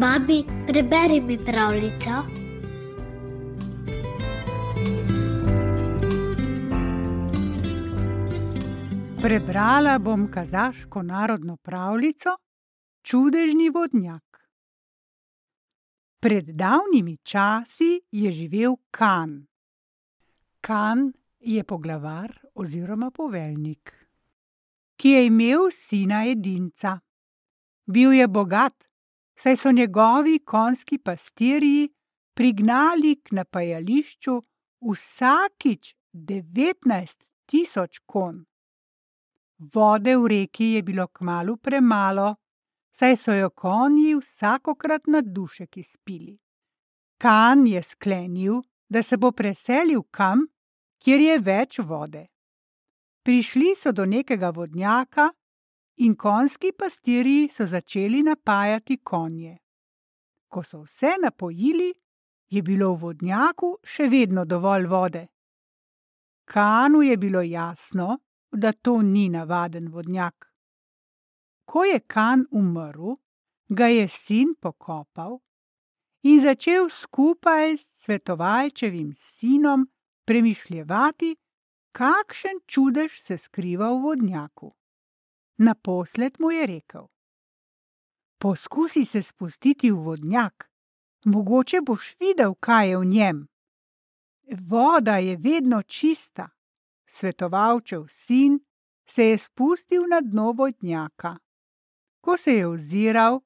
Babi, preberi mi pravljico. Prebrala bom kazaško narodno pravljico Čudežni vodnjak. Pred davnimi časi je živel Kan. Kan je poglavar oziroma poveljnik, ki je imel sina edinca. Bil je bogat, saj so njegovi konjski pastirji prignali k napajališču vsakič devetnajst tisoč konj. Vode v reki je bilo kmalu premalo, saj so jo konji vsakokrat na dušek izpili. Kan je sklenil, da se bo preselil kam, kjer je več vode. Prišli so do nekega vodnjaka in konjski pastirji so začeli napajati konje. Ko so vse napojili, je bilo v vodnjaku še vedno dovolj vode. Kanu je bilo jasno, da to ni navaden vodnjak. Ko je Kan umrl, ga je sin pokopal in začel skupaj s svetovalčevim sinom premišljevati, kakšen čudež se skriva v vodnjaku. Naposled mu je rekel: Poskusi se spustiti v vodnjak, mogoče boš videl, kaj je v njem. Voda je vedno čista. Svetovalčev sin se je spustil na dno vodnjaka. Ko se je oziral,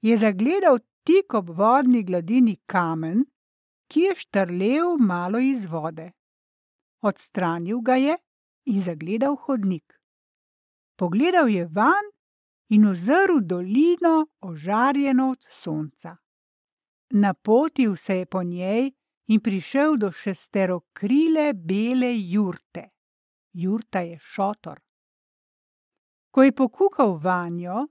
je zagledal tik ob vodni gladini kamen, ki je štrlel malo iz vode. Odstranil ga je in zagledal hodnik. Pogledal je vanj in uzrl dolino, ožarjeno od sonca. Napotil se je po njej in prišel do šesterokrile bele jurte. Jurta je šotor. Ko je pokukal vanjo,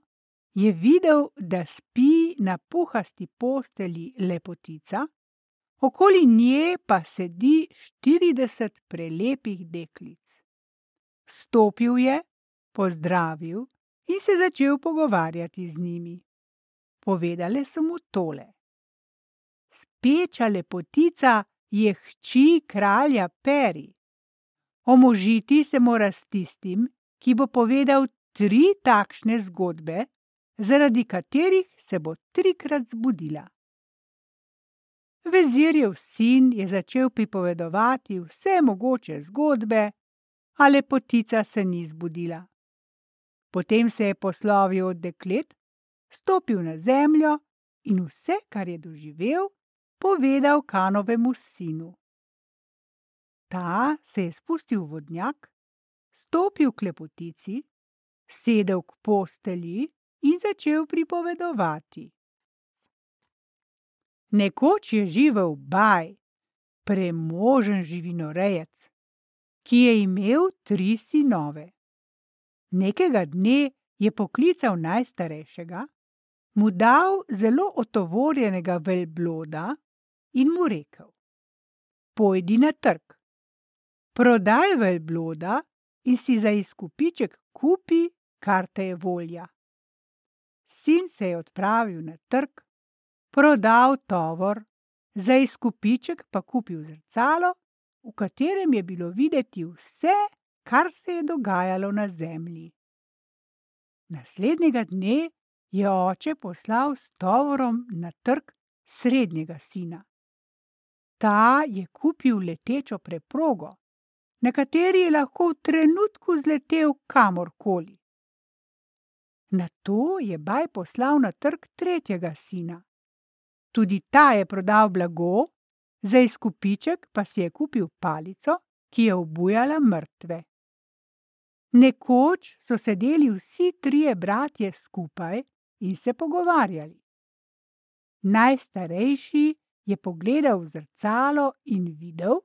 je videl, da spi na puhasti postelji lepotica, okoli nje pa sedi štirideset prelepih deklic. Stopil je, pozdravil in se začel pogovarjati z njimi. Povedale so mu tole: Speča lepotica je hči kralja Peri. Omožiti se mora s tistim, ki bo povedal tri takšne zgodbe, zaradi katerih se bo trikrat zbudila. Vezirjev sin je začel pripovedovati vse mogoče zgodbe, a lepotica se ni zbudila. Potem se je poslovil od deklet, stopil na zemljo in vse, kar je doživel, povedal Kanovemu sinu. Ta se je spustil v vodnjak, stopil k lepotici, sedel k postelji in začel pripovedovati. Nekoč je živel Baj, premožen živinorejec, ki je imel tri sinove. Nekega dne je poklical najstarejšega, mu dal zelo otovorjenega velbloda in mu rekel: Pojdi na trg, prodaj velbloda in si za izkupiček kupi, kar te je volja. Sin se je odpravil na trg, prodal tovor, za izkupiček pa kupil zrcalo, v katerem je bilo videti vse, kar se je dogajalo na zemlji. Naslednjega dne je oče poslal s tovorom na trg srednjega sina. Ta je kupil letečo preprogo, na kateri je lahko v trenutku zletel kamorkoli. Nato je Baj poslal na trg tretjega sina. Tudi ta je prodal blago, za izkupiček pa si je kupil palico, ki je obujala mrtve. Nekoč so sedeli vsi trije bratje skupaj in se pogovarjali. Najstarejši je pogledal v zrcalo in videl,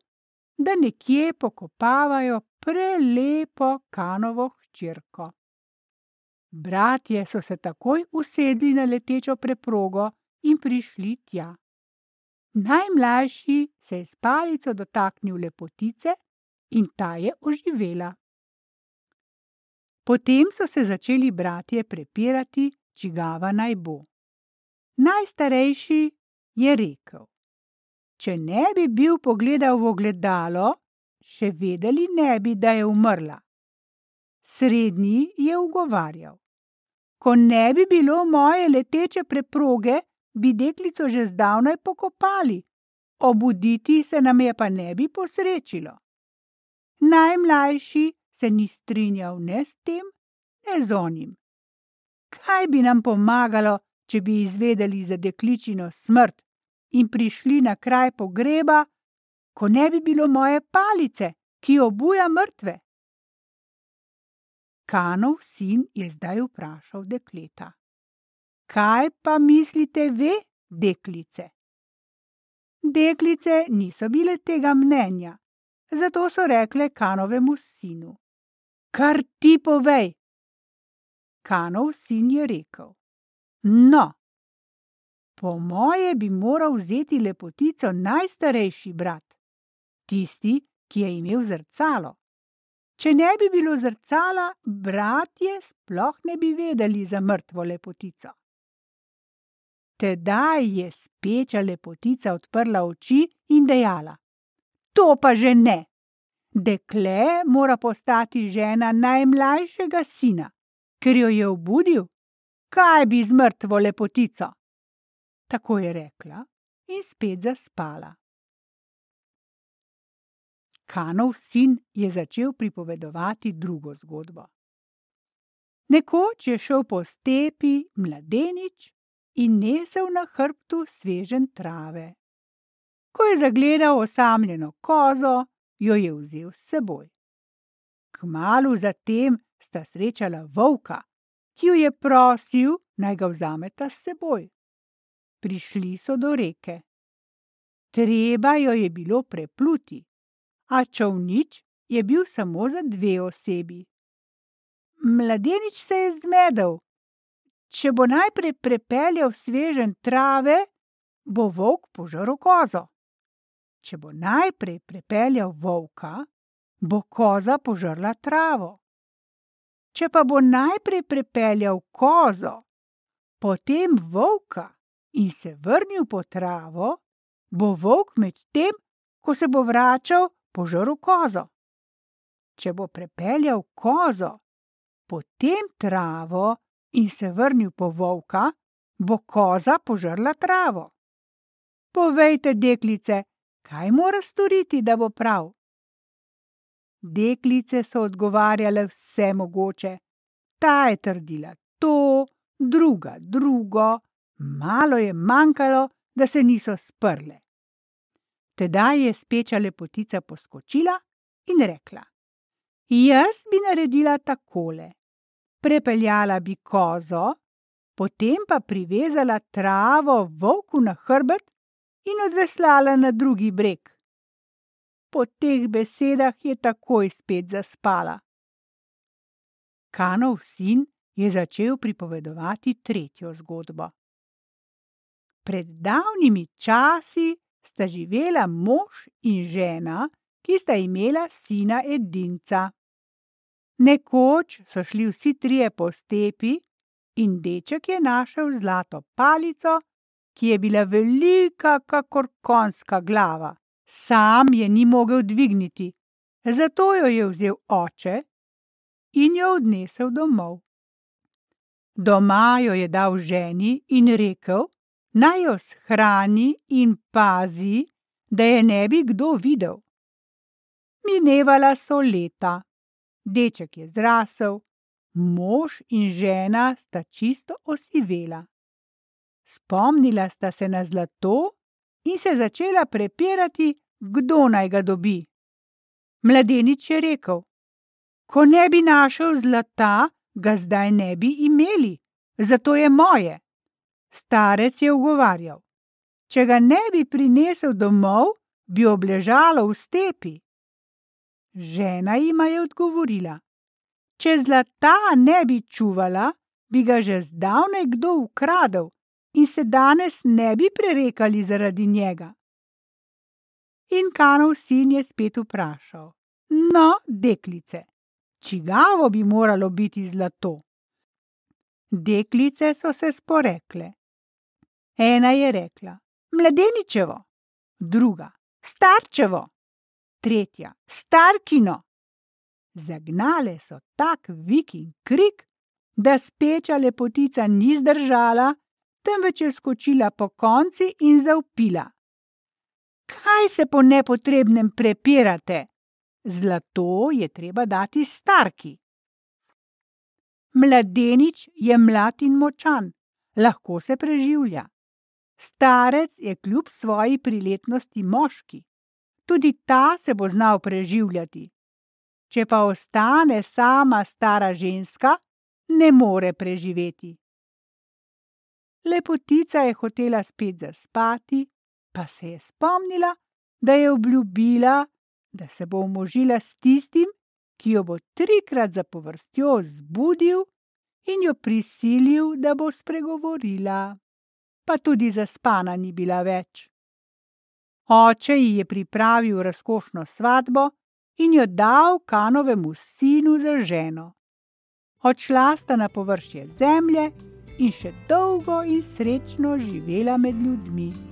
da nekje pokopavajo prelepo Kanovo hčerko. Bratje so se takoj usedli na letečo preprogo in prišli tja. Najmlajši se je s palico dotaknil lepotice in ta je oživela. Potem so se začeli bratje prepirati, čigava naj bo. Najstarejši je rekel: Če ne bi bil pogledal v ogledalo, še vedeli ne bi, da je umrla. Srednji je ugovarjal: Ko ne bi bilo moje leteče preproge, bi deklico že zdavnaj pokopali, obuditi se nam je pa ne bi posrečilo. Najmlajši se ni strinjal ne s tem, ne z onim. Kaj bi nam pomagalo, če bi izvedeli za dekličino smrt in prišli na kraj pogreba, ko ne bi bilo moje palice, ki obuja mrtve? Kanov sin je zdaj vprašal dekleta: Kaj pa mislite ve, deklice? Deklice niso bile tega mnenja, zato so rekle Kanovemu sinu: Kar ti povej. Kanov sin je rekel: No, po moje bi moral vzeti lepotico najstarejši brat, tisti, ki je imel zrcalo. Če ne bi bilo zrcala, bratje sploh ne bi vedeli za mrtvo lepotico. Tedaj je speča lepotica odprla oči in dejala: To pa že ne! Dekle mora postati žena najmlajšega sina, ker jo je obudil. Kaj bi z mrtvo lepotico? Tako je rekla in spet zaspala. Kanov sin je začel pripovedovati drugo zgodbo. Nekoč je šel po stepi mladenič in nesel na hrbtu svežen trave. Ko je zagledal osamljeno kozo, jo je vzel s seboj. Kmalu zatem sta srečala volka, ki jo je prosil, naj ga vzameta s seboj. Prišli so do reke. Treba jo je bilo prepluti a čovnič je bil samo za dve osebi. Mladenič se je zmedel. Če bo najprej prepeljal svežen trave, bo volk požrl kozo. Če bo najprej prepeljal volka, bo koza požrla travo. Če pa bo najprej prepeljal kozo, potem volka in se vrnil po travo, bo volk med tem, ko se bo vračal, požrl kozo. Če bo prepeljal kozo, potem travo in se vrnil po volka, bo koza požrla travo. Povejte, deklice, kaj mora storiti, da bo prav? Deklice so odgovarjale vse mogoče. Ta je trdila to, druga drugo, malo je manjkalo, da se niso sprle. Tedaj je speča lepotica poskočila in rekla: Jaz bi naredila takole. Prepeljala bi kozo, potem pa privezala travo volku na hrbet in odveslala na drugi breg. Po teh besedah je takoj spet zaspala. Kanov sin je začel pripovedovati tretjo zgodbo. Pred davnimi časi sta živela mož in žena, ki sta imela sina edinca. Nekoč so šli vsi trije po stepi in deček je našel zlato palico, ki je bila velika kakor konska glava. Sam je ni mogel dvigniti, zato jo je vzel oče in jo odnesel domov. Doma jo je dal ženi in rekel, naj jo shrani in pazi, da je ne bi kdo videl. Minevala so leta, deček je zrasel, mož in žena sta čisto osivela. Spomnila sta se na zlato in se začela prepirati, kdo naj ga dobi. Mladenič je rekel: Ko ne bi našel zlata, ga zdaj ne bi imeli, zato je moje. Starec je ugovarjal: Če ga ne bi prinesel domov, bi obležalo v stepi. Žena jima je odgovorila: Če zlata ne bi čuvala, bi ga že zdavnaj kdo ukradel in se danes ne bi prerekali zaradi njega. In Kanov sin je spet vprašal: No, deklice, čigavo bi moralo biti zlato? Deklice so se sporekle. Ena je rekla: Mladeničevo, druga: Starčevo, tretja: Starkino. Zagnale so tak vik in krik, da speča lepotica ni zdržala, temveč je skočila po konci in zaupila: Kaj se po nepotrebnem prepirate? Zlato je treba dati starki. Mladenič je mlad in močan, lahko se preživlja. Starec je kljub svoji priletnosti moški, tudi ta se bo znal preživljati. Če pa ostane sama stara ženska, ne more preživeti. Lepotica je hotela spet zaspati, pa se je spomnila, da je obljubila, da se bo umožila s tistim, ki jo bo trikrat zapovrstjo zbudil in jo prisilil, da bo spregovorila. Pa tudi zaspana ni bila več. Oče ji je pripravil razkošno svatbo in jo dal kanovemu sinu za ženo. Odšla sta na površje zemlje in še dolgo in srečno živela med ljudmi.